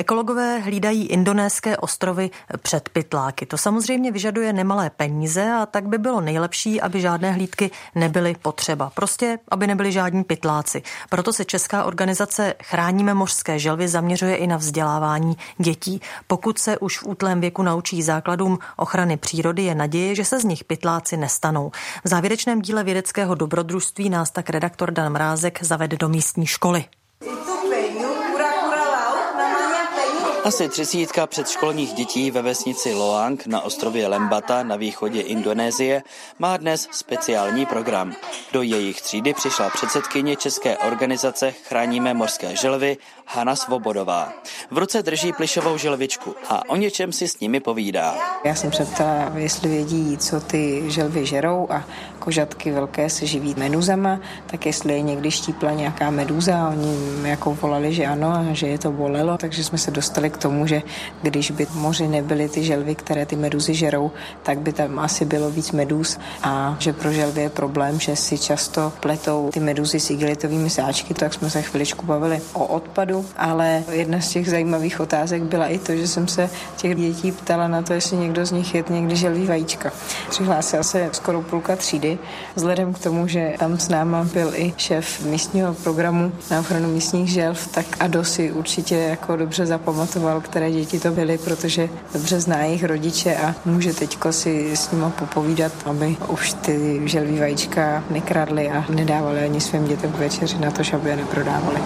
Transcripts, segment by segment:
Ekologové hlídají indonéské ostrovy před pytláky. To samozřejmě vyžaduje nemalé peníze a tak by bylo nejlepší, aby žádné hlídky nebyly potřeba. Prostě, aby nebyly žádní pytláci. Proto se česká organizace Chráníme mořské želvy zaměřuje i na vzdělávání dětí. Pokud se už v útlém věku naučí základům ochrany přírody, je naděje, že se z nich pytláci nestanou. V závěrečném díle vědeckého dobrodružství nás tak redaktor Dan Mrázek zavede do místní školy. Asi třicítka předškolních dětí ve vesnici Loang na ostrově Lembata na východě Indonésie má dnes speciální program. Do jejich třídy přišla předsedkyně České organizace Chráníme morské želvy Hana Svobodová. V ruce drží plišovou želvičku a o něčem si s nimi povídá. Já jsem se ptala, jestli vědí, co ty želvy žerou a kožatky velké se živí meduzama, tak jestli je někdy štípla nějaká meduza, oni jako volali, že ano že je to bolelo, takže jsme se dostali k tomu, že když by moři nebyly ty želvy, které ty meduzy žerou, tak by tam asi bylo víc meduz a že pro želvy je problém, že si často pletou ty meduzy s igelitovými sáčky, tak jsme se chviličku bavili o odpadu, ale jedna z těch zajímavých otázek byla i to, že jsem se těch dětí ptala na to, jestli někdo z nich je někdy želví vajíčka. Přihlásila se skoro půlka třídy, vzhledem k tomu, že tam s náma byl i šéf místního programu na ochranu místních želv, tak Ado si určitě jako dobře zapamatoval, které děti to byly, protože dobře zná jejich rodiče a může teďko si s nima popovídat, aby už ty želví vajíčka nekradly a nedávali ani svým dětem večeři na to, aby je neprodávali.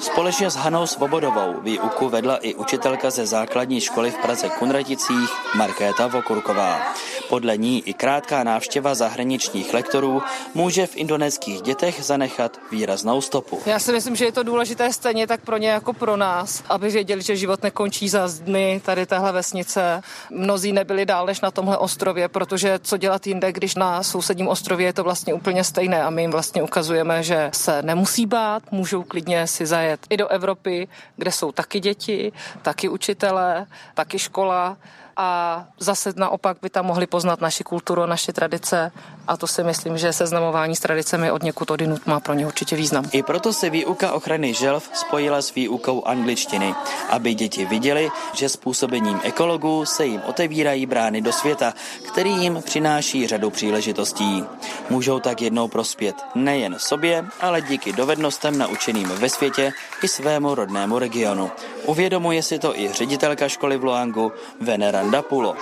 Společně s Hanou Svobodovou výuku vedla i učitelka ze základní školy v Praze Kunraticích Markéta Vokurková. Podle ní i krátká návštěva zahraničních lektorů může v indonéských dětech zanechat výraznou stopu. Já si myslím, že je to důležité stejně tak pro ně jako pro nás, aby věděli, že život nekončí za dny tady téhle vesnice. Mnozí nebyli dál než na tomhle ostrově, protože co dělat jinde, když na sousedním ostrově je to vlastně úplně stejné a my jim vlastně ukazujeme, že se nemusí bát, můžou klidně si zajet i do Evropy, kde jsou taky děti, taky učitelé, taky škola a zase naopak by tam mohli poznat naši kulturu, naše tradice a to si myslím, že seznamování s tradicemi od někud odinut má pro ně určitě význam. I proto se výuka ochrany želv spojila s výukou angličtiny, aby děti viděli, že způsobením ekologů se jim otevírají brány do světa, který jim přináší řadu příležitostí. Můžou tak jednou prospět nejen sobě, ale díky dovednostem naučeným ve světě i svému rodnému regionu. Uvědomuje si to i ředitelka školy v Loangu Pulo.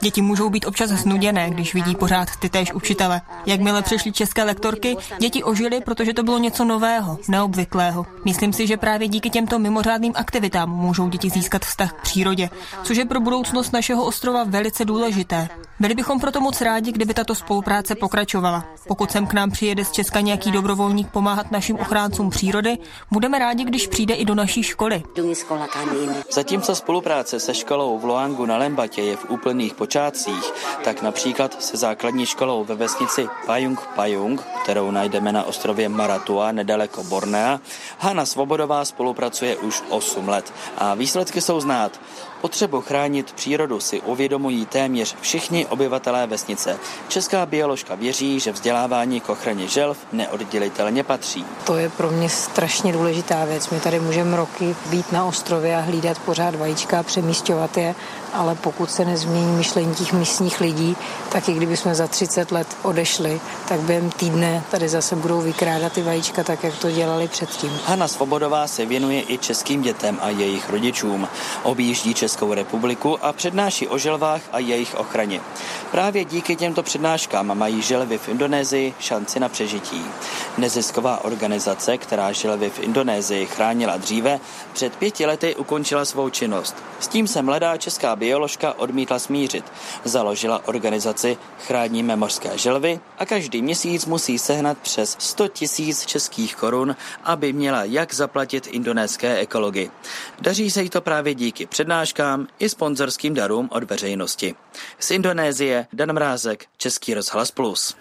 Děti můžou být občas znuděné, když vidí pořád ty též učitele. Jakmile přišly české lektorky, děti ožily, protože to bylo něco nového, neobvyklého. Myslím si, že právě díky těmto mimořádným aktivitám můžou děti získat vztah k přírodě, což je pro budoucnost našeho ostrova velice důležité. Byli bychom proto moc rádi, kdyby tato spolupráce pokračovala. Pokud sem k nám přijede z Česka nějaký dobrovolník pomáhat našim ochráncům přírody, budeme rádi, když přijde i do naší školy. Zatímco spolupráce se školou v Loangu na Lembatě je v úplných počátcích, tak například se základní školou ve vesnici Pajung Pajung, kterou najdeme na ostrově Maratua nedaleko Bornea, Hanna Svobodová spolupracuje už 8 let a výsledky jsou znát. Potřebu chránit přírodu si uvědomují téměř všichni obyvatelé vesnice. Česká bioložka věří, že vzdělávání k ochraně želv neoddělitelně patří. To je pro mě strašně důležitá věc. My tady můžeme roky být na ostrově a hlídat pořád vajíčka a přemístěvat je, ale pokud se nezmění myšlení těch místních lidí, tak i kdyby jsme za 30 let odešli, tak během týdne tady zase budou vykrádat ty vajíčka tak, jak to dělali předtím. Hanna Svobodová se věnuje i českým dětem a jejich rodičům. Objíždí Českou republiku a přednáší o želvách a jejich ochraně. Právě díky těmto přednáškám mají želvy v Indonésii šanci na přežití. Nezisková organizace, která želvy v Indonésii chránila dříve, před pěti lety ukončila svou činnost. S tím se mladá česká bioložka odmítla smířit. Založila organizaci Chráníme mořské želvy a každý měsíc musí sehnat přes 100 tisíc českých korun, aby měla jak zaplatit indonéské ekology. Daří se jí to právě díky přednáškám i sponzorským darům od veřejnosti. Z Indonésie Dan Mrázek, Český rozhlas Plus.